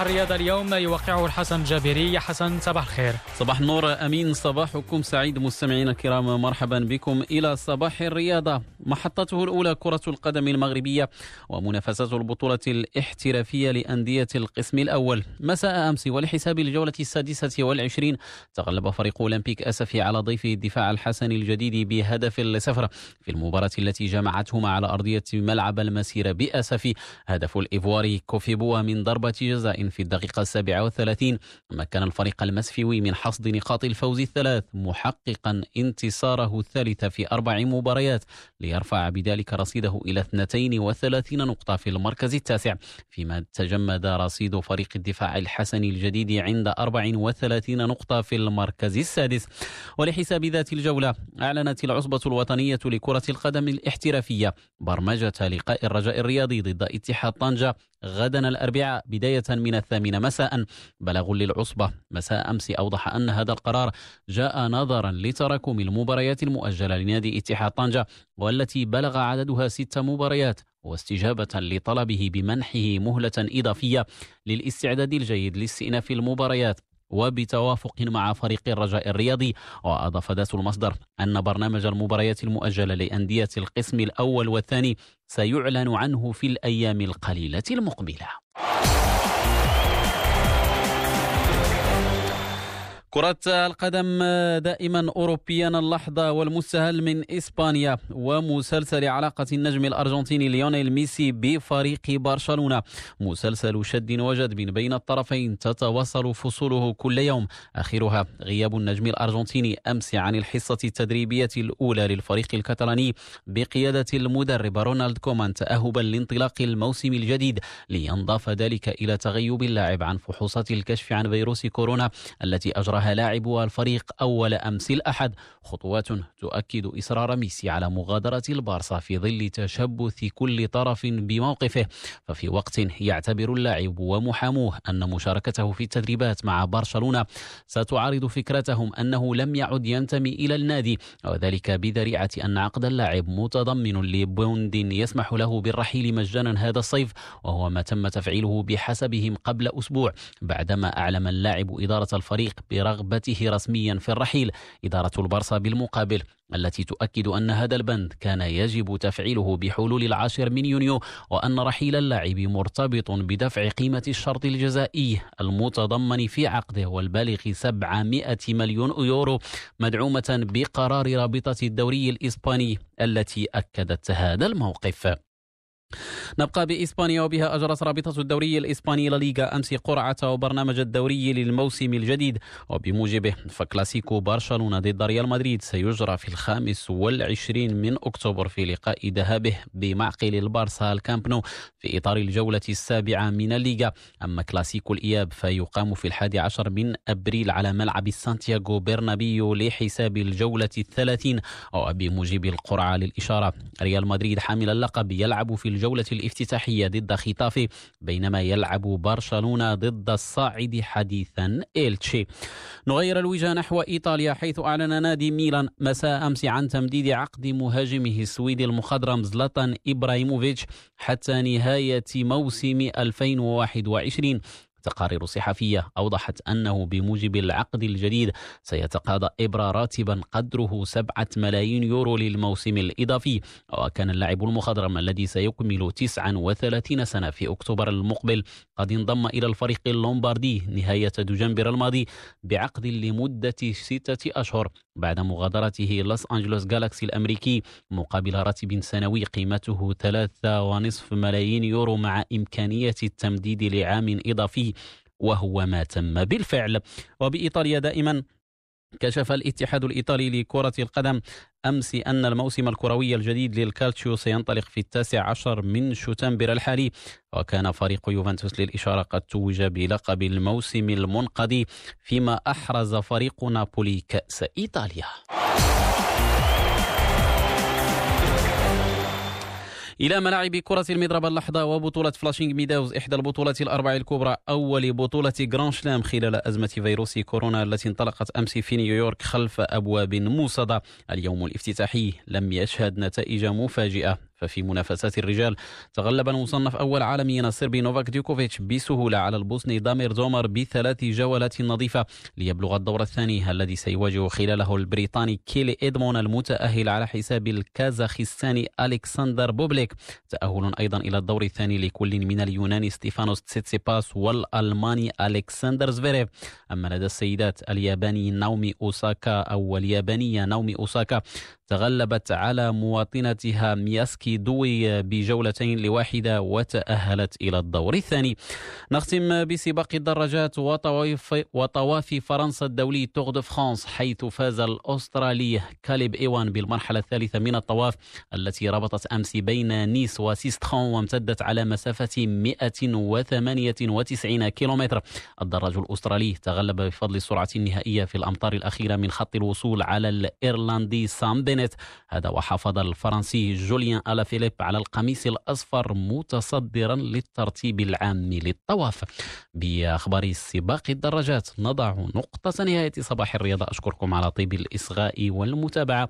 صباح الرياضة اليوم. يوقعه الحسن جابري. حسن صباح الخير. صباح النور. أمين صباحكم سعيد. مستمعينا الكرام مرحبا بكم إلى صباح الرياضة محطته الأولى كرة القدم المغربية ومنافسة البطولة الاحترافية لأندية القسم الأول. مساء أمس ولحساب الجولة السادسة والعشرين تغلب فريق أولمبيك أسفي على ضيفه الدفاع الحسني الجديد بهدف لصفر في المباراة التي جمعتهما على أرضية ملعب المسيرة بأسفي. هدف الإيفواري كوفيبوا من ضربة جزاء في الدقيقة السابعة والثلاثين مكن الفريق المسفيوي من حصد نقاط الفوز الثلاث محققا انتصاره الثالث في أربع مباريات ليرفع بذلك رصيده إلى 32 نقطة في المركز التاسع فيما تجمد رصيد فريق الدفاع الحسني الجديد عند 34 نقطة في المركز السادس. ولحساب ذات الجولة أعلنت العصبة الوطنية لكرة القدم الاحترافية برمجة لقاء الرجاء الرياضي ضد اتحاد طنجة غدا الأربعاء بداية من الثامنة مساء. بلغ للعصبة. مساء أمس أوضح أن هذا القرار جاء نظرا لتراكم المباريات المؤجلة لنادي إتحاد طنجة والتي بلغ عددها ست مباريات واستجابة لطلبه بمنحه مهلة إضافية للاستعداد الجيد لاستئناف المباريات وبتوافق مع فريق الرجاء الرياضي. وأضاف ذات المصدر أن برنامج المباريات المؤجلة لأندية القسم الأول والثاني سيعلن عنه في الأيام القليلة المقبلة. كرة القدم دائما أوروبيا اللحظة والمستهل من إسبانيا ومسلسل علاقة النجم الأرجنتيني ليونيل ميسي بفريق برشلونة. مسلسل شد وجذب بين الطرفين تتواصل فصوله كل يوم. آخرها غياب النجم الأرجنتيني أمس عن الحصة التدريبية الأولى للفريق الكتالاني بقيادة المدرب رونالد كومان تأهبا لانطلاق الموسم الجديد لينضاف ذلك إلى تغيب اللاعب عن فحوصات الكشف عن فيروس كورونا التي أجرى أجراها لاعبو الفريق أول أمس الأحد. خطوات تؤكد إصرار ميسي على مغادرة البارسا في ظل تشبث كل طرف بموقفه. ففي وقت يعتبر اللاعب ومحاموه أن مشاركته في التدريبات مع برشلونة. ستعارض فكرتهم أنه لم يعد ينتمي إلى النادي وذلك بذريعة أن عقد اللاعب متضمن لبوند يسمح له بالرحيل مجانا هذا الصيف وهو ما تم تفعيله بحسبهم قبل أسبوع بعدما أعلم اللاعب إدارة الفريق برغم رغبته رسميا في الرحيل إدارة البرصا بالمقابل التي تؤكد أن هذا البند كان يجب تفعيله بحلول العاشر من يونيو وأن رحيل اللاعب مرتبط بدفع قيمة الشرط الجزائي المتضمن في عقده والبالغ 700 مليون يورو مدعومة بقرار رابطة الدوري الإسباني التي أكدت هذا الموقف. نبقى بإسبانيا وبها أجرت رابطة الدوري الإسباني لاليغا أمس قرعة وبرنامج الدوري للموسم الجديد. وبموجبه فكلاسيكو برشلونة ضد ريال مدريد. سيجرى في الخامس والعشرين من أكتوبر في لقاء ذهابه بمعقل البارسا الكامب نو في إطار الجولة السابعة من الليغا. أما كلاسيكو الإياب فيقام في الحادي عشر من أبريل على ملعب سانتياغو برنابيو لحساب الجولة الثلاثين. وبموجب القرعة للإشارة ريال مدريد حامل اللقب يلعب في الجولة الافتتاحية ضد خطافي بينما يلعب برشلونة ضد الصاعد حديثا إلتشي. نغير الوجهة نحو إيطاليا حيث أعلن نادي ميلان مساء أمس عن تمديد عقد مهاجمه السويدي المخضرم زلاتان إبراهيموفيتش حتى نهاية موسم 2021 تقارير صحفية أوضحت أنه بموجب العقد الجديد سيتقاضى إبرا راتبا قدره سبعة ملايين يورو للموسم الإضافي. وكان اللاعب المخضرم الذي سيكمل 39 سنة في أكتوبر المقبل قد انضم إلى الفريق اللومباردي نهاية دجنبر الماضي بعقد لمدة ستة أشهر بعد مغادرته لوس أنجلوس جالاكسي الأمريكي مقابل راتب سنوي قيمته ثلاثة ونصف ملايين يورو مع إمكانية التمديد لعام إضافي. وهو ما تم بالفعل. وبإيطاليا دائما كشف الاتحاد الإيطالي لكرة القدم أمس أن الموسم الكروي الجديد للكالتشيو سينطلق في التاسع عشر من شتنبر الحالي وكان فريق يوفنتوس للإشارة قد توج بلقب الموسم المنقضي فيما أحرز فريق نابولي كأس إيطاليا. إلى ملاعب كرة المضرب اللحظة وبطولة فلاشينغ ميداوز إحدى البطولات الأربع الكبرى. أول بطولة جراند سلام خلال أزمة فيروس كورونا التي انطلقت أمس في نيويورك خلف أبواب موصدة اليوم الافتتاحي لم يشهد نتائج مفاجئة. ففي منافسات الرجال. تغلب المصنف أول عالميا الصربي نوفاك ديوكوفيتش بسهولة على البوسني دامير دزومهور بثلاث جولات نظيفة ليبلغ الدور الثاني الذي سيواجه خلاله البريطاني كايل إدموند المتأهل على حساب الكازاخستاني ألكسندر بوبليك. تأهل أيضا إلى الدور الثاني كل من اليوناني ستيفانوس تسيتسيباس والألماني ألكسندر زفيريف. أما لدى السيدات الياباني ناومي أوساكا أو اليابانية ناومي أوساكا تغلبت على مواطنتها ميساكي دوي بجولتين لواحدة وتأهلت إلى الدور. الثاني نختم بسباق الدراجات وطواف, وطواف فرنسا الدولي تور دو فرانس حيث فاز الأسترالي كاليب إيوان بالمرحلة الثالثة من الطواف التي ربطت أمس بين نيس وسيسترون وامتدت على مسافة 198 كيلومتر. الدراج الأسترالي تغلب بفضل السرعة النهائية في الأمطار الأخيرة من خط الوصول على الإيرلندي سام بينيت هذا وحافظ الفرنسي جوليان ألافيليب على القميص الأصفر متصدرا للترتيب العام للطواف. بأخبار سباق الدراجات نضع نقطة نهاية صباح الرياضة. أشكركم على طيب الإصغاء والمتابعة.